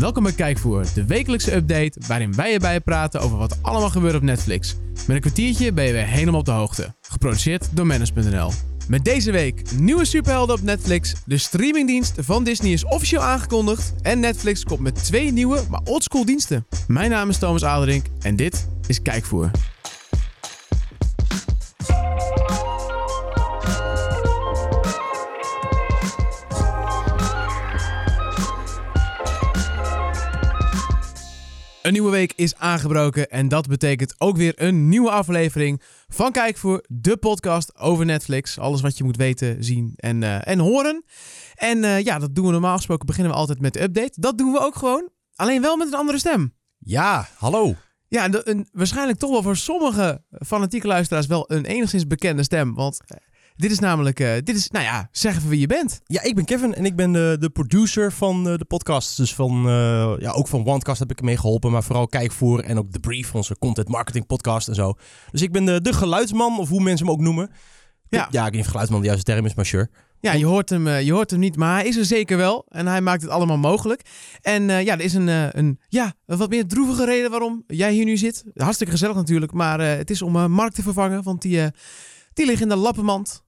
Welkom bij Kijkvoer, de wekelijkse update waarin wij erbij praten over wat allemaal gebeurt op Netflix. Met een kwartiertje ben je weer helemaal op de hoogte. Geproduceerd door Manus.nl. Met deze week nieuwe superhelden op Netflix. De streamingdienst van Disney is officieel aangekondigd. En Netflix komt met twee nieuwe, maar oldschool diensten. Mijn naam is Thomas Aderink en dit is Kijkvoer. Een nieuwe week is aangebroken en dat betekent ook weer een nieuwe aflevering van Kijkvoer, de podcast over Netflix. Alles wat je moet weten, zien en, eh, en horen. En eh, ja, dat doen we normaal gesproken, beginnen we altijd met de update. Dat doen we ook gewoon, alleen wel met een andere stem. Ja, hallo. Ja, de- een, waarschijnlijk toch wel voor sommige fanatieke luisteraars wel een enigszins bekende stem. Want eh, dit is namelijk, eh, dit is, nou ja, zeg even wie je bent. Ja, ik ben Kevin en ik ben de, de producer van eh, de podcast. Dus van, eh, ja, ook van OneCast heb ik ermee geholpen, maar vooral Kijkvoer en ook The Brief, onze content marketing podcast en zo. Dus ik ben de, de geluidsman, of hoe mensen hem ook noemen. Ja. ja, ik weet niet of geluidsman de juiste term is, maar sure. Ja, je hoort, hem, je hoort hem niet, maar hij is er zeker wel. En hij maakt het allemaal mogelijk. En ja, er is een, een, ja, een wat meer droevige reden waarom jij hier nu zit. Hartstikke gezellig natuurlijk, maar het is om Mark te vervangen, want die, die ligt in de lappenmand.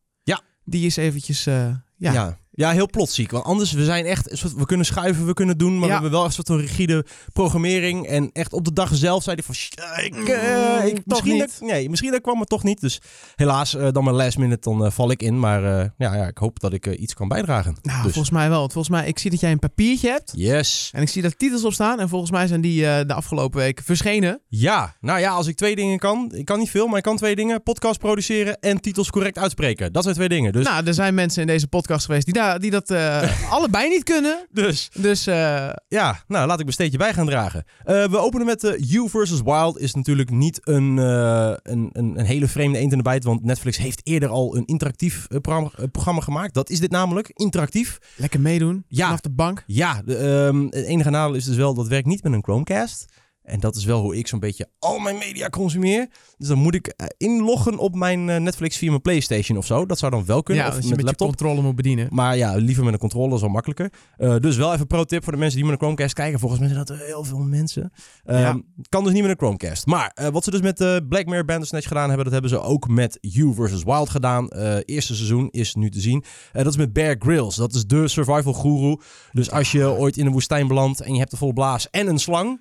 Die is eventjes, eh, ja. Ja. heel plotziek. Want anders, we zijn echt, soort- we kunnen schuiven, we kunnen doen, maar Ja. we hebben wel echt een soort rigide programmering. En echt op de dag zelf zei hij van, "Shit, eh, ik, eh, Mm, ik, toch misschien, niet. dat- nee, misschien dat kwam het toch niet. Dus helaas, eh, dan mijn last minute, dan eh, val ik in. Maar ja, ja, ik hoop dat ik iets kan bijdragen. Nou, dus. volgens mij wel. Want volgens mij, ik zie dat jij een papiertje hebt. Yes. En ik zie daar titels op staan. En volgens mij zijn die de afgelopen week verschenen. Ja, nou ja, als ik twee dingen kan, ik kan niet veel, maar ik kan twee dingen. Podcast produceren en titels correct uitspreken. Dat zijn twee dingen. Dus, Nou, er zijn mensen in deze podcast geweest die, daar, die dat eh, allebei niet kunnen. dus Dus eh, ja, nou laat ik mijn steentje bij gaan dragen. Eh, we openen met eh, You vs. Wild. Is natuurlijk niet een, een, een, een hele vreemde eend in de bijt, want Netflix heeft eerder al een interactief programma, programma gemaakt. Dat is dit namelijk, interactief. lekker meedoen. Ja. Vanaf de bank. Ja, de, ehm, het enige nadeel is dus wel, dat werkt niet met een Chromecast. En dat is wel hoe ik zo'n beetje al mijn media consumeer. Dus dan moet ik eh, inloggen op mijn eh, Netflix via mijn PlayStation of zo. Dat zou dan wel kunnen. Ja, of als je met met laptop. controle moet bedienen. Maar ja, liever met een controller is wel makkelijker. Eh, dus wel even pro tip voor de mensen die met een Chromecast kijken. Volgens mij zijn dat heel veel mensen. Ehm, Ja. Kan dus niet met een Chromecast. Maar wat ze dus met Black Mirror Bandersnatch gedaan hebben, dat hebben ze ook met You vs. Wild gedaan. Eerste seizoen is nu te zien. Dat is met Bear Grylls. Dat is de survival guru. Dus als je ooit in de woestijn belandt en je hebt een volle blaas en een slang...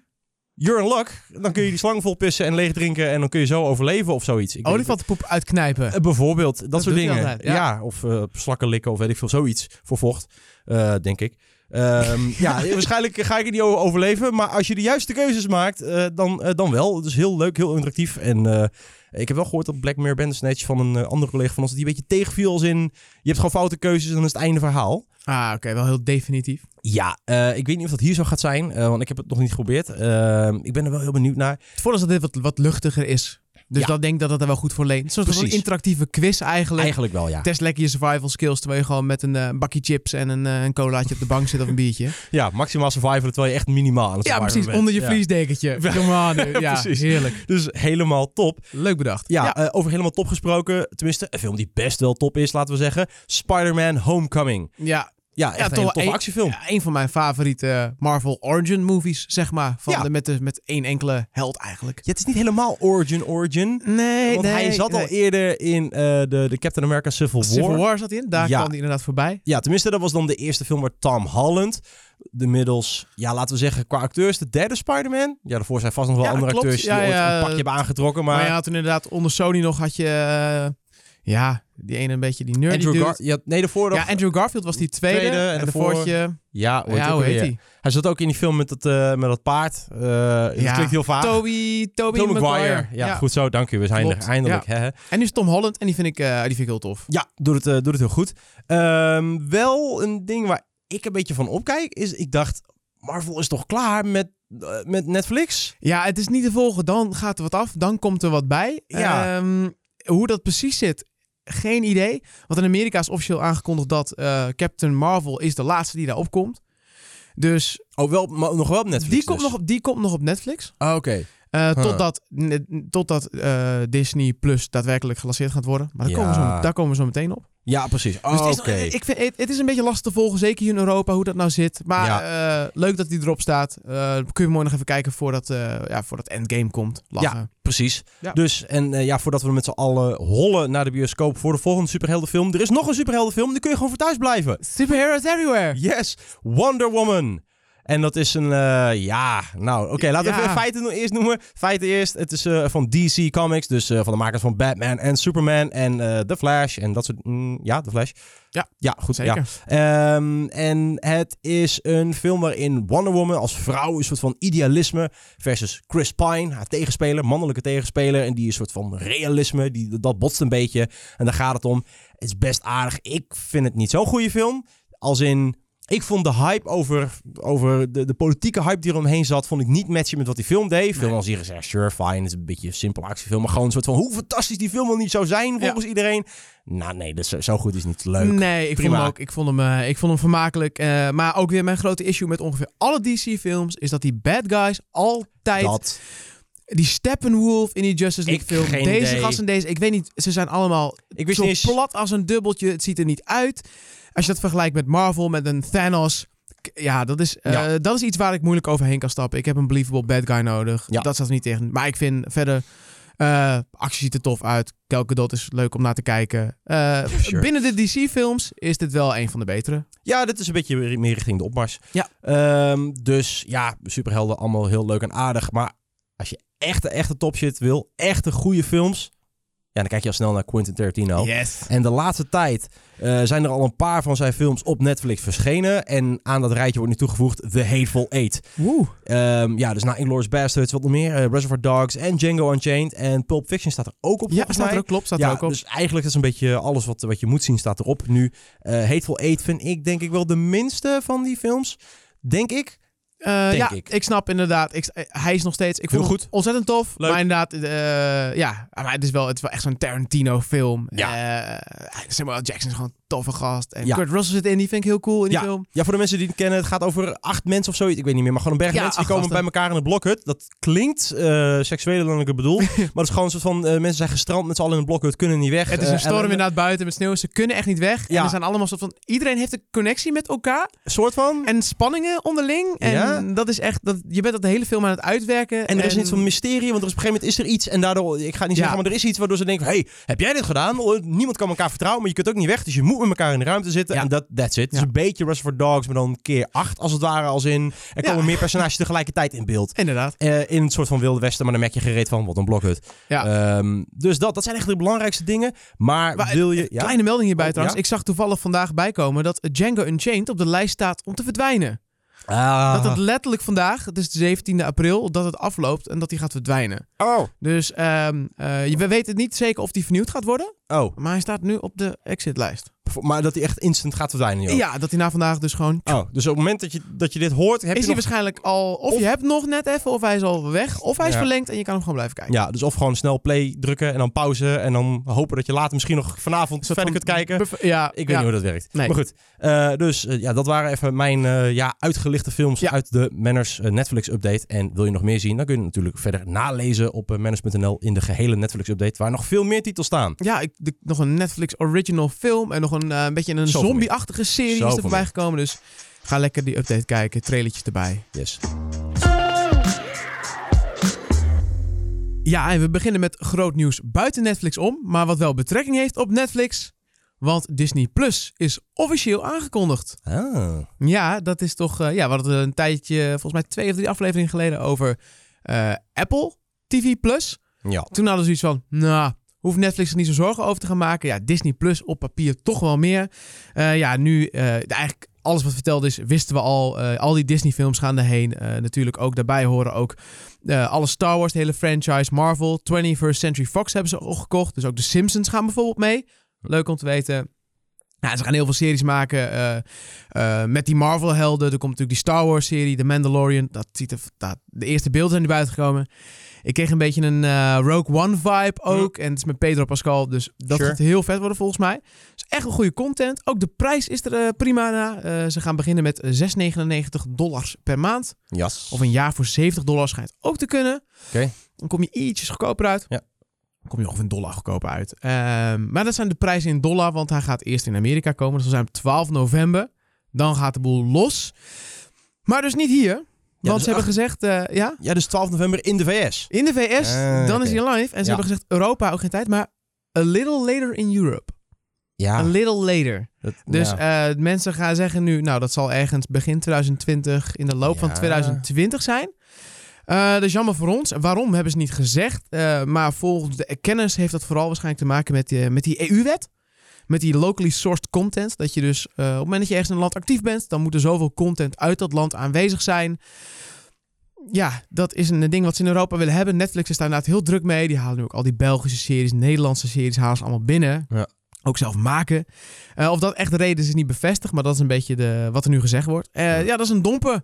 You're in luck. Dan kun je die slang vol pissen en leeg drinken en dan kun je zo overleven of zoiets. Ik Olifantenpoep uitknijpen. eh, bijvoorbeeld, dat, Dat soort dingen. altijd, ja. ja. of eh, slakken likken of weet ik veel, zoiets voor vocht, eh, denk ik. Ehm, ja, waarschijnlijk ga ik er niet over overleven. Maar als je de juiste keuzes maakt, dan, dan wel. Het is heel leuk, heel interactief. En ik heb wel gehoord dat Black Mirror Bandersnatch van een eh, andere collega van ons... die een beetje tegenviel als in... je hebt gewoon foute keuzes en dan is het einde verhaal. Ah, oké. wel heel definitief. Ja, eh, ik weet niet of dat hier zo gaat zijn, eh, want ik heb het nog niet geprobeerd. Ik ben er wel heel benieuwd naar. Het voordeel is dat dit wat, wat luchtiger is. Dus Ja. dat denk ik dat het er wel goed voor leent. Een soort van Precies. interactieve quiz eigenlijk. Eigenlijk wel, ja. Test lekker je survival skills terwijl je gewoon met een, een bakje chips en een, eh, een colaatje op de bank zit of een biertje. Ja, maximaal survivor, terwijl je echt minimaal aan het Ja, precies. bent. Onder je Ja. vliesdekentje. Aan. nu. Ja, Precies. heerlijk. Dus helemaal top. Leuk bedacht. Ja, eh, over helemaal top gesproken. Tenminste, een film die best wel top is, laten we zeggen. Spider-Man Homecoming. ja, Ja, echt Ja, een toffe actiefilm. ja, een van mijn favoriete Marvel origin movies, zeg maar. Van Ja. de, met, de, met één enkele held eigenlijk. Ja, het is niet helemaal origin origin. Nee, Want hij zat al eerder in eh, de, de Captain America Civil War. Civil War zat in. Daar Ja. kwam hij inderdaad voorbij. Ja, tenminste, dat was dan de eerste film waar Tom Holland... de middels, ja, laten we zeggen, qua acteurs de derde Spider-Man. Ja, daarvoor zijn vast nog wel Ja, andere klopt. acteurs die Ja, ooit ja, een pakje hebben aangetrokken. Maar, Maar, had toen inderdaad onder Sony nog had je... eh, ja, die ene een beetje die nerdy Andrew. Gar ja, nee, daarvoor nog... Ja, Andrew Garfield was die tweede. Tweede, en en daarvoor- daarvoor... je- Ja, hoe heet, Ja, hoe heet hij? Hij zat ook in die film met dat, eh, met dat paard. Eh dat Ja, klinkt heel vaag. Toby, Toby, Tom Maguire. Maguire. Ja, goed zo, dank u. We zijn Klopt. er eindelijk. Hè? En nu is Tom Holland en die vind ik, eh, die vind ik heel tof. Ja, doet het, doet het heel goed. Ehm, wel een ding waar ik een beetje van opkijk, is ik dacht, Marvel is toch klaar met, met Netflix? Ja, het is niet te volgen. Dan gaat er wat af. Dan komt er wat bij. Ja. Ehm, hoe dat precies zit, geen idee. Want in Amerika is officieel aangekondigd dat eh, Captain Marvel is de laatste die daarop komt. Dus Oh, wel, maar nog wel op Netflix die, komt dus. nog op, die komt nog op Netflix. Ah, oké. Eh, Huh. Totdat, eh, Disney Plus daadwerkelijk gelanceerd gaat worden. Maar daar, Ja. komen we zo, daar komen we zo meteen op. Ja, precies. Dus het, is, Oké. ik vind, het, het is een beetje lastig te volgen, zeker hier in Europa, hoe dat nou zit. Maar Ja. eh, leuk dat die erop staat. Eh, kun je mooi nog even kijken voordat, eh ja, voordat Endgame komt. Lachen. Precies. Ja. Dus, en ja, voordat we met z'n allen hollen naar de bioscoop voor de volgende superheldenfilm. Er is nog een superheldenfilm, die kun je gewoon voor thuis blijven. Superheroes everywhere. Yes, Wonder Woman. En dat is een, eh, ja, nou, oké, laten we Ja. even feiten eerst noemen. Feiten eerst, het is eh, van DC Comics, dus eh, van de makers van Batman en Superman en The Flash en dat soort, mm, ja, The Flash. Ja, ja goed, Zeker. ja. Ehm, en het is een film waarin Wonder Woman als vrouw een soort van idealisme versus Chris Pine, haar tegenspeler, mannelijke tegenspeler. En die een soort van realisme, die, dat botst een beetje. En daar gaat het om. Het is best aardig. Ik vind het niet zo'n goede film. Als in, ik vond de hype over, over de, de politieke hype die eromheen zat, vond ik niet matchen met wat die film deed. Veel mensen zeggen, ja, sure, fine, het is een beetje een simpel actiefilm. Maar gewoon een soort van, hoe fantastisch die film wel niet zou zijn volgens iedereen. Nou nee, dat is, zo goed is niet leuk. Nee, ik vond Prima. hem ook. Ik vond hem, eh, ik vond hem vermakelijk. eh, maar ook weer mijn grote issue met ongeveer alle DC-films is dat die bad guys altijd Dat. die Steppenwolf in die Justice League Ik- film, deze idee. gast en deze, ik weet niet, ze zijn allemaal Ik wist zo niet eens- plat als een dubbeltje. Het ziet er niet uit. Als je dat vergelijkt met Marvel, met een Thanos. Ja, dat is, eh, Ja. dat is iets waar ik moeilijk overheen kan stappen. Ik heb een believable bad guy nodig. Ja. Dat staat er niet tegen. Maar ik vind verder... eh actie ziet er tof uit. Gal Gadot is leuk om naar te kijken. Eh, Sure. Binnen de DC-films is dit wel een van de betere. Ja, dit is een beetje meer richting de opmars. Ja. Ehm, dus ja, superhelden allemaal heel leuk en aardig. Maar als je echte, echte topshit wil, echte goede films... Ja, dan kijk je al snel naar Quentin Tarantino. Yes. En de laatste tijd eh, zijn er al een paar van zijn films op Netflix verschenen. En aan dat rijtje wordt nu toegevoegd The Hateful Eight. Woe. Ehm, ja, dus na Inglourious Basterds, wat nog meer. eh, Reservoir Dogs en Django Unchained. En Pulp Fiction staat er ook op, Ja, staat mij. er ook, klopt. Staat ja, er ook op. dus eigenlijk is een beetje alles wat, wat je moet zien staat erop nu. Eh Hateful Eight vind ik denk ik wel de minste van die films. Denk ik. Eh, ja, ik. ik. snap inderdaad. Ik, eh, hij is nog steeds. Ik vond goed. ontzettend tof. Leuk. Maar inderdaad, eh, ja, maar het is wel, het is wel echt zo'n Tarantino-film. Ja. Eh, Samuel. Jackson is gewoon een toffe gast. En Ja. Kurt Russell zit in, die vind ik heel cool in die Ja. film. Ja, voor de mensen die het kennen, het gaat over acht mensen of zoiets. Ik weet niet meer, maar gewoon een berg Ja, mensen die komen bij elkaar in een blokhut. Dat klinkt seksueler dan ik het bedoel. maar het is gewoon een soort van, mensen zijn gestrand met z'n allen in een blokhut, kunnen niet weg. Het is een storm inderdaad buiten met sneeuw. Ze kunnen echt niet weg. En er zijn allemaal soort van... Iedereen heeft een connectie met elkaar. Een soort van. En spanningen onderling. En Ja. dat is echt... Dat, je bent dat de hele film aan het uitwerken. En er is niet van mysterie, want er is op een gegeven moment is er iets. En daardoor, ik ga niet Ja. zeggen, maar er is iets waardoor ze denken: hey, heb jij dit gedaan? Oh, Niemand kan elkaar vertrouwen, maar je kunt ook niet weg. Dus je moet met elkaar in de ruimte zitten. Ja. En dat that's it. Het is een beetje Reservoir Dogs, maar dan keer acht als het ware. Als in, er komen meer personages tegelijkertijd in beeld. Inderdaad. Eh, in een soort van Wilde Westen, maar dan merk je gereed van, wat een blokhut. Ja. Ehm, dus dat, dat zijn echt de belangrijkste dingen. Maar, Maar, wil je... Kleine melding hierbij Oh, trouwens. Ik zag toevallig vandaag bijkomen dat Django Unchained op de lijst staat om te verdwijnen. Ah. Dat het letterlijk vandaag, het is de 17e april, dat het afloopt en dat die gaat verdwijnen. Oh. Dus ehm, eh, we weten niet zeker of die vernieuwd gaat worden, Oh. maar hij staat nu op de exitlijst. Maar dat hij echt instant gaat verdwijnen, joh. Ja, dat hij na vandaag dus gewoon... Oh, dus op het moment dat je, dat je dit hoort, heb is je hij nog... waarschijnlijk al... Of, Of- je hebt nog net even, of hij is al weg, of hij is Ja. verlengd en je kan hem gewoon blijven kijken. Ja, dus of gewoon snel play drukken en dan pauze. En dan hopen dat je later misschien nog vanavond verder van kunt kijken. Ja, Ik weet ja. niet hoe dat werkt. Nee. Maar goed, eh, dus eh, ja, dat waren even mijn eh, ja, uitgelichte films Ja. uit de Manners Netflix update. En wil je nog meer zien, dan kun je natuurlijk verder nalezen op manners.nl in de gehele Netflix update, waar nog veel meer titels staan. Ja, ik, de- nog een Netflix original film en nog een, eh, een beetje een zombie-achtige serie is er voorbij gekomen. Dus ga lekker die update kijken, trailertjes erbij. Yes. Ja, en we beginnen met groot nieuws buiten Netflix om, maar wat wel betrekking heeft op Netflix. Want Disney Plus is officieel aangekondigd. Ah. Ja, dat is toch. eh, ja, we hadden een tijdje, volgens mij twee of drie afleveringen geleden, over eh, Apple TV Plus. Ja. Toen hadden ze zoiets van, nou, hoeft Netflix er niet zo zorgen over te gaan maken. Ja, Disney Plus op papier toch wel meer. Eh, ja, nu eh, eigenlijk alles wat verteld is, wisten we al. Eh, al die Disney films gaan erheen. Natuurlijk ook daarbij horen ook alle Star Wars, de hele franchise, Marvel, 21st Century Fox hebben ze ook gekocht. Dus ook de Simpsons gaan bijvoorbeeld mee. Leuk om te weten. Ja, ze gaan heel veel series maken eh, met die Marvel-helden. Er komt natuurlijk die Star Wars-serie, The Mandalorian. Dat ziet er, dat, de eerste beelden zijn er buiten gekomen. Ik kreeg een beetje een eh, Rogue One-vibe ook. En het is met Pedro Pascal, dus dat Sure. gaat heel vet worden volgens mij. Dus echt een goede content. Ook de prijs is er prima na. Ze gaan beginnen met 6,99 dollars per maand. Of een jaar voor 70 dollar schijnt ook te kunnen. Oké. Dan kom je ietsjes goedkoper uit. Ja. Kom je ongeveer een dollar goedkoper uit. Ehm, maar dat zijn de prijzen in dollar, want hij gaat eerst in Amerika komen. Dat zal zijn op 12 november. Dan gaat de boel los. Maar dus niet hier. Want dus ze hebben gezegd, eh, ja, Ja, dus 12 november in de VS. in de VS, Ah, dan is hij live. En ze Ja. hebben gezegd, Europa ook geen tijd, maar a little later in Europe. Ja. A little later. dat- Dus ja. eh, mensen gaan zeggen nu, nou dat zal ergens begin 2020, in de loop van Ja. 2020 zijn. Eh dat is jammer voor ons. Waarom hebben ze niet gezegd? Eh, maar volgens de kennis heeft dat vooral waarschijnlijk te maken met, die- met die EU-wet. Met die locally sourced content. Dat je dus eh, op het moment dat je ergens in een land actief bent, dan moet er zoveel content uit dat land aanwezig zijn. Ja, dat is een ding wat ze in Europa willen hebben. Netflix is daar inderdaad heel druk mee. Die halen nu ook al die Belgische series, Nederlandse series, halen ze allemaal binnen. Ja. Ook zelf maken. Eh, of dat echt de reden is, is niet bevestigd. Maar dat is een beetje de, wat er nu gezegd wordt. Eh, ja, dat is een domper.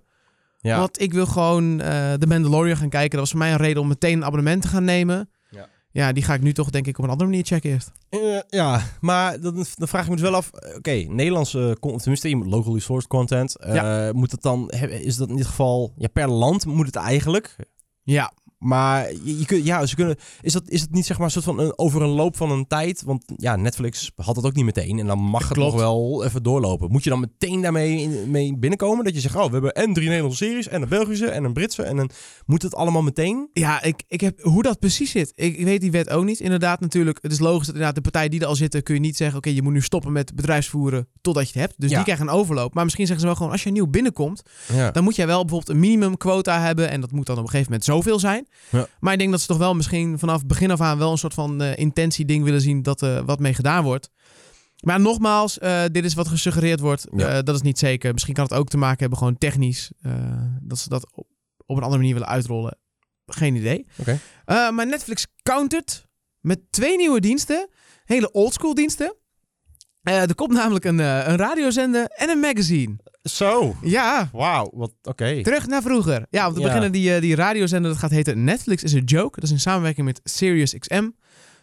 Ja. Want ik wil gewoon eh The Mandalorian gaan kijken. Dat was voor mij een reden om meteen een abonnement te gaan nemen. Ja. Ja, die ga ik nu toch denk ik op een andere manier checken eerst. Eh, ja, maar dan, dan vraag ik me dus wel af. eh, Oké, Nederlandse, con- tenminste, locally sourced content. eh, Moet het dan, is dat in dit geval, ja, per land moet het eigenlijk. Ja, Maar je, je kunt, ja, ze kunnen, is, dat, is het niet zeg maar een soort van een, over een loop van een tijd? Want ja, Netflix had dat ook niet meteen. En dan mag het Klopt. nog wel even doorlopen. Moet je dan meteen daarmee in- mee binnenkomen? Dat je zegt, oh, we hebben en drie Nederlandse series, en een Belgische, en een Britse. En dan moet het allemaal meteen? ja ik, ik heb, hoe dat precies zit. Ik, ik weet die wet ook niet. Inderdaad, natuurlijk. Het is logisch dat inderdaad de partijen die er al zitten, kun je niet zeggen: oké, je moet nu stoppen met bedrijfsvoeren totdat je het hebt. Dus Ja. die krijgen een overloop. Maar misschien zeggen ze wel gewoon: als je nieuw binnenkomt, Ja. dan moet jij wel bijvoorbeeld een minimumquota hebben. En dat moet dan op een gegeven moment zoveel zijn. Ja. Maar ik denk dat ze toch wel misschien vanaf begin af aan wel een soort van eh, intentie-ding willen zien dat er wat mee gedaan wordt. Maar nogmaals, eh, dit is wat gesuggereerd wordt. Ja. Eh, dat is niet zeker. Misschien kan het ook te maken hebben, gewoon technisch. eh, dat ze dat op, op een andere manier willen uitrollen. Geen idee. Oké. Eh, maar Netflix countert met twee nieuwe diensten. Hele oldschool diensten. Eh, er komt namelijk een, eh, een radiozender en een magazine. Zo. Ja, Wauw, wat, oké. Terug naar vroeger. Ja, om te Ja. beginnen die, eh, die radiozender, dat gaat heten Netflix is a Joke. Dat is in samenwerking met SiriusXM.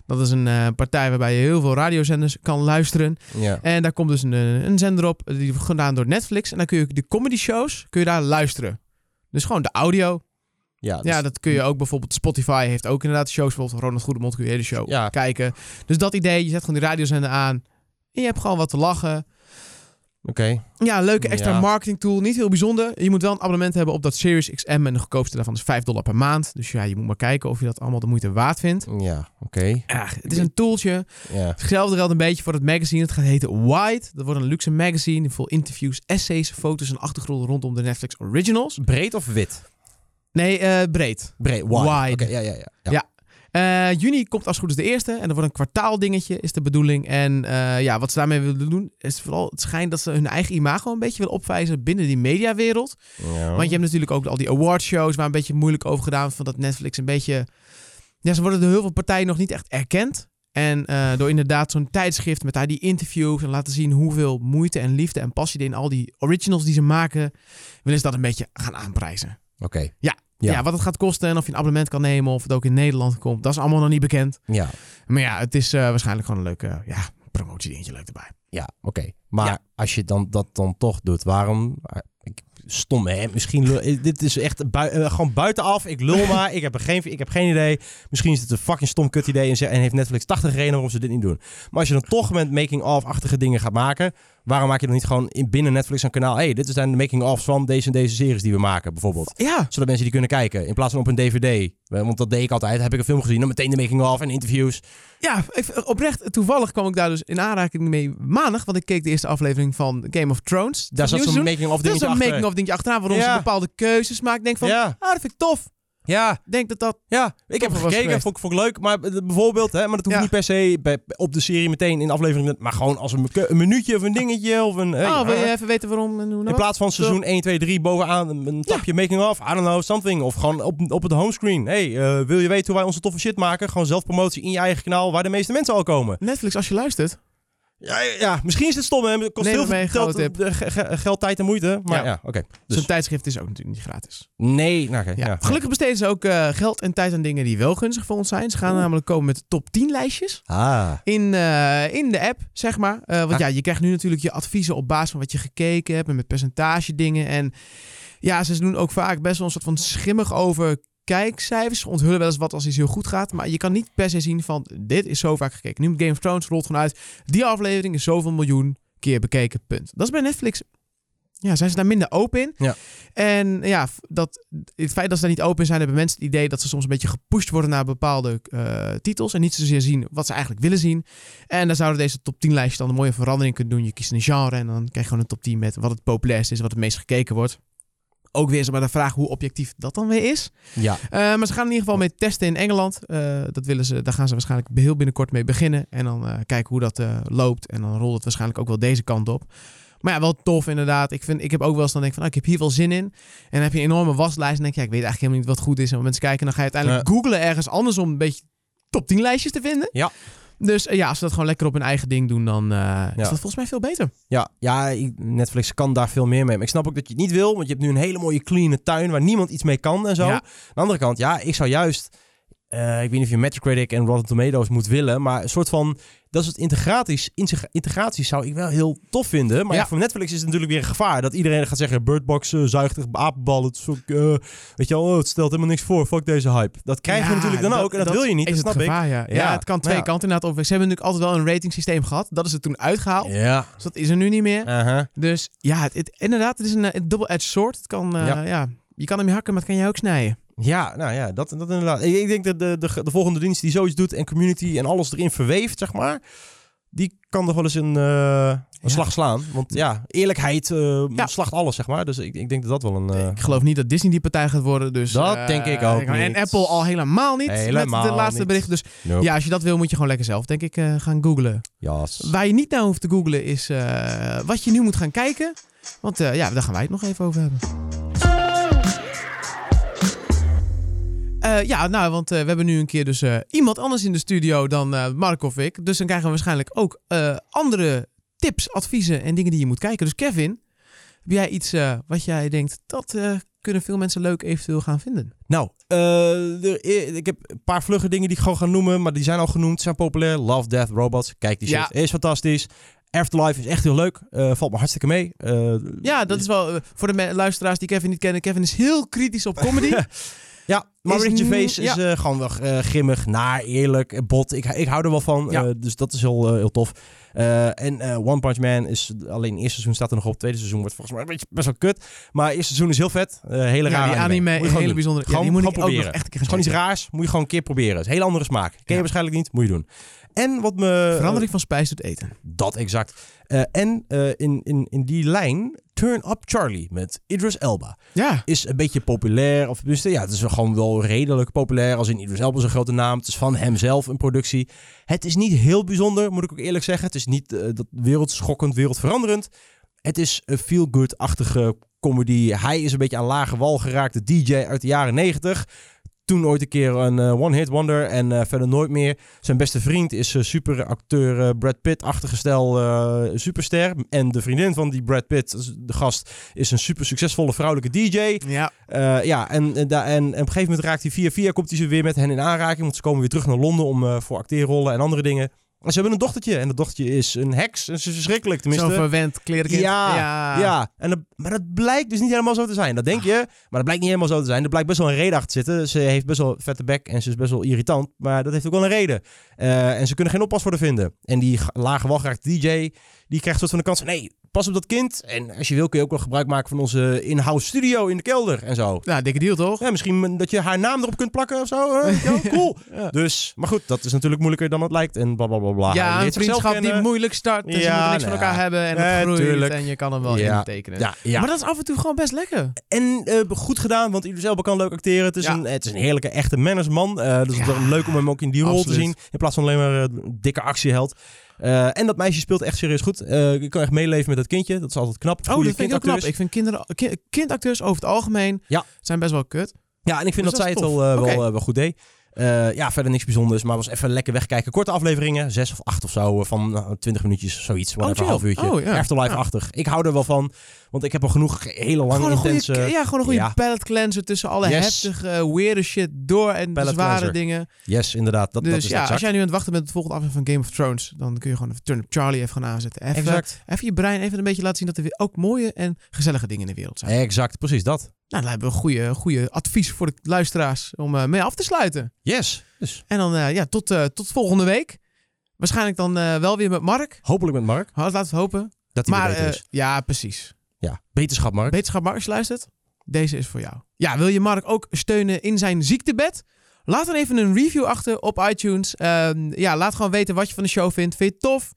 Dat is een partij waarbij je heel veel radiozenders kan luisteren. Ja. En daar komt dus een, een zender op, die wordt gedaan door Netflix. En dan kun je de comedy shows, kun je daar luisteren. Dus gewoon de audio. Ja, dus- Ja, dat kun je ook bijvoorbeeld. Spotify heeft ook inderdaad shows. Bijvoorbeeld Ronald Goedemond kun je de show Ja. kijken. Dus dat idee, je zet gewoon die radiozender aan. En je hebt gewoon wat te lachen. Oké. Ja, een leuke extra Ja. marketing tool. Niet heel bijzonder. Je moet wel een abonnement hebben op dat Series XM. En de goedkoopste daarvan is 5 dollar per maand. Dus ja, je moet maar kijken of je dat allemaal de moeite waard vindt. Ja, oké. Ja, het is een tooltje. Ja. Hetzelfde geldt een beetje voor het magazine. Het gaat heten Wide. Dat wordt een luxe magazine. Vol interviews, essays, foto's en achtergronden rondom de Netflix Originals. Breed of wit? Nee, eh, breed. Breed. Wide. Ja, ja, ja. ja. Eh, juni komt als goed is de eerste. En er wordt een kwartaaldingetje, is de bedoeling. En eh, ja, wat ze daarmee willen doen, is vooral het schijnt dat ze hun eigen imago een beetje willen opwijzen binnen die mediawereld. Ja. Want je hebt natuurlijk ook al die awardshows waar een beetje moeilijk over gedaan. Van dat Netflix een beetje... Ja, ze worden door heel veel partijen nog niet echt erkend. En eh, door inderdaad zo'n tijdschrift met daar die interviews en laten zien hoeveel moeite en liefde en passie er in al die originals die ze maken, willen ze dat een beetje gaan aanprijzen. Oké. Ja. Ja. Ja. wat het gaat kosten en of je een abonnement kan nemen of het ook in Nederland komt, dat is allemaal nog niet bekend. Ja. Maar ja, het is eh, waarschijnlijk gewoon een leuke ja, promotiedingetje leuk erbij. Ja, oké. Maar Ja. als je dan, dat dan toch doet, waarom... Ik, stom, hè? Misschien... eh, dit is echt bui- eh, gewoon buitenaf. Ik lul maar. Ik heb, er geen, ik heb geen idee. Misschien is het een fucking stom kut idee en, ze- en heeft Netflix 80 redenen waarom ze dit niet doen. Maar als je dan toch met making-of-achtige dingen gaat maken... Waarom maak je dan niet gewoon in, binnen Netflix een kanaal... hey, dit zijn de making-ofs van deze en deze series die we maken, bijvoorbeeld. Ja, Zodat mensen die kunnen kijken. In plaats van op een dvd. Want dat deed ik altijd. Heb ik een film gezien. Dan meteen de making-of en interviews. ja oprecht, toevallig kwam ik daar dus in aanraking mee maandag, want ik keek de eerste aflevering van Game of Thrones. Daar zat zo'n making-of dingetje een achter. making-of dingetje achteraan waarom Ja. ze bepaalde keuzes. Ik denk van, Ja. ah, dat vind ik tof. Ja, Ik denk dat dat... Ja, ik heb gekeken, vond, ik- vond ik leuk. Maar eh, bijvoorbeeld, hè, maar dat hoeft Ja. niet per se bij, op de serie meteen in de aflevering. Maar gewoon als een, een minuutje of een dingetje. Of een, hey, oh, wil je ah, even weten waarom en hoe in plaats van seizoen 1, 2, 3 bovenaan een, een tapje making of. I don't know, something. Of gewoon op, op het homescreen. Hey, eh, wil je weten hoe wij onze toffe shit maken? Gewoon zelfpromotie in je eigen kanaal waar de meeste mensen al komen. Netflix, als je luistert. Ja, ja, misschien is het stom. Hè? Het kost Neem heel mee, veel geld, eh, ge- ge- geld, tijd en moeite. Maar ja, Ja. oké. Dus Zo'n tijdschrift is ook natuurlijk niet gratis. nee, nou. Ja. ja. Gelukkig besteden ze ook eh, geld en tijd aan dingen die wel gunstig voor ons zijn. Ze gaan namelijk komen met top 10 lijstjes. Ah, in, eh, in de app, zeg maar. Want Ah. ja, je krijgt nu natuurlijk je adviezen op basis van wat je gekeken hebt en met percentage dingen. En ja, ze doen ook vaak best wel een soort van schimmig over kijkcijfers. Onthullen wel eens wat als iets heel goed gaat. Maar je kan niet per se zien van dit is zo vaak gekeken. Nu met Game of Thrones rolt gewoon uit. Die aflevering is zoveel miljoen keer bekeken. Punt. Dat is bij Netflix. Ja, zijn ze daar minder open in? Ja. En ja, dat, het feit dat ze daar niet open in zijn, hebben mensen het idee dat ze soms een beetje gepusht worden naar bepaalde eh, titels. En niet zozeer zien wat ze eigenlijk willen zien. En dan zouden deze top 10 lijstje dan een mooie verandering kunnen doen. Je kiest een genre en dan krijg je gewoon een top 10 met wat het populairst is, wat het meest gekeken wordt. Ook weer maar de vraag hoe objectief dat dan weer is. Ja. Uh, maar ze gaan in ieder geval mee testen in Engeland. Uh, dat willen ze, daar gaan ze waarschijnlijk heel binnenkort mee beginnen. En dan uh, kijken hoe dat loopt. En dan rolt het waarschijnlijk ook wel deze kant op. Maar ja, wel tof inderdaad. Ik, vind, ik heb ook wel eens dan denk van, oh, ik heb hier wel zin in. En dan heb je een enorme waslijst. En denk je, ja, ik weet eigenlijk helemaal niet wat goed is. En mensen kijken, dan ga je uiteindelijk googlen ergens anders om een beetje top 10 lijstjes te vinden. Ja. Dus ja, als ze dat gewoon lekker op hun eigen ding doen, dan ja. is dat volgens mij veel beter. Ja, ja, Netflix kan daar veel meer mee. Maar ik snap ook dat je het niet wil, want je hebt nu een hele mooie clean tuin waar niemand iets mee kan en zo. Ja. Aan de andere kant, ja, ik zou juist, uh, ik weet niet of je Metacritic en Rotten Tomatoes moet willen, maar een soort van, dat soort integraties, integraties zou ik wel heel tof vinden. Maar ja. voor Netflix is het natuurlijk weer een gevaar dat iedereen gaat zeggen, Birdbox uh, zuigt apenbal, het, uh, weet je wel, oh, het stelt helemaal niks voor, fuck deze hype. Dat krijg je Ja, natuurlijk dan dat- ook en dat, dat wil je niet, is dat het snap gevaar, ja. ja. Ja. het kan twee kanten inderdaad op. Ze hebben natuurlijk altijd wel een rating systeem gehad. Dat is er toen uitgehaald. ik. Ja. Dus dat is er nu niet meer. Aha. Dus ja, het, het- inderdaad, het is een, eh, een double-edged sword. Het kan, eh, Ja. ja. je kan hem hakken, maar het kan je ook snijden. Ja, nou ja, dat, dat inderdaad. Ik, denk dat de, de, de volgende dienst die zoiets doet en community en alles erin verweeft, zeg maar, die kan nog wel eens een, eh, een Ja. slag slaan. Want ja, eerlijkheid Ja. slacht alles, zeg maar. Dus ik, ik denk dat dat wel een... eh, Ik geloof niet dat Disney die partij gaat worden. Dus, Dat denk ik ook En niet. Apple al helemaal niet met Helemaal de laatste niet. bericht. Dus nope. ja, als je dat wil, moet je gewoon lekker zelf, denk ik, gaan googlen. Jas. Waar je niet naar hoeft te googlen is wat je nu moet gaan kijken. Want ja, daar gaan wij het nog even over hebben. Eh, ja, nou, want eh, we hebben nu een keer dus eh, iemand anders in de studio dan Mark of ik. Dus dan krijgen we waarschijnlijk ook andere tips, adviezen en dingen die je moet kijken. Dus Kevin, heb jij iets wat jij denkt, dat kunnen veel mensen leuk eventueel gaan vinden? Nou, er- ik heb een paar vlugge dingen die ik gewoon ga noemen, maar die zijn al genoemd, zijn populair. Love, Death, Robots. Kijk, die shit Ja. is fantastisch. Afterlife is echt heel leuk. Valt me hartstikke mee. Ja, dat is wel voor de luisteraars die Kevin niet kennen. Kevin is heel kritisch op comedy. Ja, maar ja. is eh, gewoon wel eh, grimmig, naar, eerlijk, bot. Ik, ik hou er wel van, Ja. eh, dus dat is heel, heel tof. En One Punch Man is alleen eerste seizoen staat er nog op. Tweede seizoen wordt volgens mij een beetje best wel kut. Maar eerste seizoen is heel vet. Hele die anime, gewoon hele doen. bijzondere. Gewoon- ja, die moet gewoon ik ook nog proberen. echt een keer gewoon iets raars, moet je gewoon een keer proberen. Het is een hele andere smaak. Ken je waarschijnlijk niet, moet je doen. En wat me... Verandering van spijs doet eten. Dat exact. Eh, en eh, in, in, in die lijn, Turn Up Charlie met Idris Elba Ja. is een beetje populair. Of dus, ja, het is gewoon wel redelijk populair. Als in Idris Elba is een grote naam. Het is van hemzelf een productie. Het is niet heel bijzonder, moet ik ook eerlijk zeggen. Het is niet eh, dat wereldschokkend, wereldveranderend. Het is een feel-good-achtige comedy. Hij is een beetje aan lage wal geraakt. De DJ uit de jaren 90. Toen ooit een keer een eh, one-hit wonder en eh, verder nooit meer. Zijn beste vriend is eh, superacteur Brad Pitt-achtige stijl eh, superster. En de vriendin van die Brad Pitt, de gast, is een super succesvolle vrouwelijke DJ. Ja. Ja, en, en, da- en, en op een gegeven moment raakt hij via via, komt hij ze weer met hen in aanraking. Want ze komen weer terug naar Londen om voor acteerrollen en andere dingen. Ze hebben een dochtertje. En dat dochtertje is een heks. En ze is verschrikkelijk, tenminste. Zo'n verwend klerenkind. Ja, ja. Ja, en dat, maar dat blijkt dus niet helemaal zo te zijn. Dat denk je, maar dat blijkt niet helemaal zo te zijn. Er blijkt best wel een reden achter te zitten. Ze heeft best wel vette bek en ze is best wel irritant. Maar dat heeft ook wel een reden. Eh, en ze kunnen geen oppas voor haar vinden. En die lage DJ, die krijgt soort van de kans van... Nee, pas op dat kind. En als je wil kun je ook wel gebruik maken van onze in-house studio in de kelder en zo. Nou, dikke deal toch? Ja, misschien dat je haar naam erop kunt plakken of zo. Ja, cool. Ja. Dus, maar goed, dat is natuurlijk moeilijker dan het lijkt. En bla bla bla Ja, een vriendschap die moeilijk start. Dus Ja, je moet niks nou van elkaar ja. hebben en het groeit tuurlijk. en je kan hem wel Ja. intekenen. Ja, ja. Maar dat is af en toe gewoon best lekker. En eh, goed gedaan, want Idris Elba kan leuk acteren. Het is, Ja. een, het is een heerlijke, echte mannersman. Eh dus het is Ja. wel leuk om hem ook in die rol Absoluut. te zien. In plaats van alleen maar een dikke actieheld. Eh, en dat meisje speelt echt serieus goed. Eh ik kan echt meeleven met dat kindje. Dat is altijd knap. Oh, Goeie dat vind ik ook knap. Ik vind kinderen, ki- kindacteurs over het algemeen Ja. zijn best wel kut. Ja, en ik vind Dus dat, dat zij het wel, eh, wel, wel goed deed. Ja, verder niks bijzonders, maar was even lekker wegkijken. Korte afleveringen, zes of acht of zo, van nou, 20 minuutjes, zoiets. Chill. een half uurtje. Oh, ja. Afterlife-achtig. Ik hou er wel van, want ik heb al genoeg hele lange, intense... ja, gewoon een goede ja. palette cleanser tussen alle Yes. heftige, weirde shit door en Palette zware cleanser. dingen. Yes, inderdaad. Dat, dus dat is ja, exact. als jij nu aan het wachten bent op het volgende aflevering van Game of Thrones, dan kun je gewoon even Turn Up Charlie even gaan aanzetten. Even, Exact. even je brein even een beetje laten zien dat er weer ook mooie en gezellige dingen in de wereld zijn. Exact, precies dat. dan hebben we een goede, goede advies voor de luisteraars om eh, mee af te sluiten. Yes. Dus En dan eh, ja, tot, eh, tot volgende week. Waarschijnlijk dan wel weer met Mark. hopelijk met Mark. Laten we het hopen. Dat hij Maar is. ja, precies. Ja, beterschap Mark. Wetenschap Mark, als je luistert. Deze is voor jou. Ja, wil je Mark ook steunen in zijn ziektebed? Laat dan even een review achter op iTunes. Ehm, ja, laat gewoon weten wat je van de show vindt. Vind je het tof?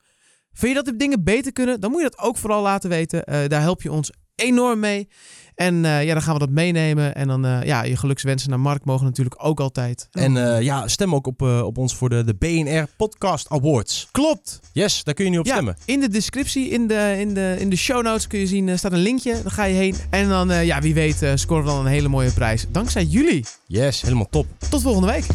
Vind je dat de dingen beter kunnen? Dan moet je dat ook vooral laten weten. Eh, daar help je ons enorm mee. En eh, ja, dan gaan we dat meenemen. En dan, eh, ja, je gelukswensen naar Mark mogen natuurlijk ook altijd. En eh, ja, stem ook op, op ons voor de, de BNR Podcast Awards. Klopt. Yes, daar kun je nu op Ja, stemmen. in de descriptie, in de, in de, in de show notes kun je zien, staat een linkje. Dan ga je heen. En dan, ja, wie weet, scoren we dan een hele mooie prijs. Dankzij jullie. Yes, helemaal top. Tot volgende week.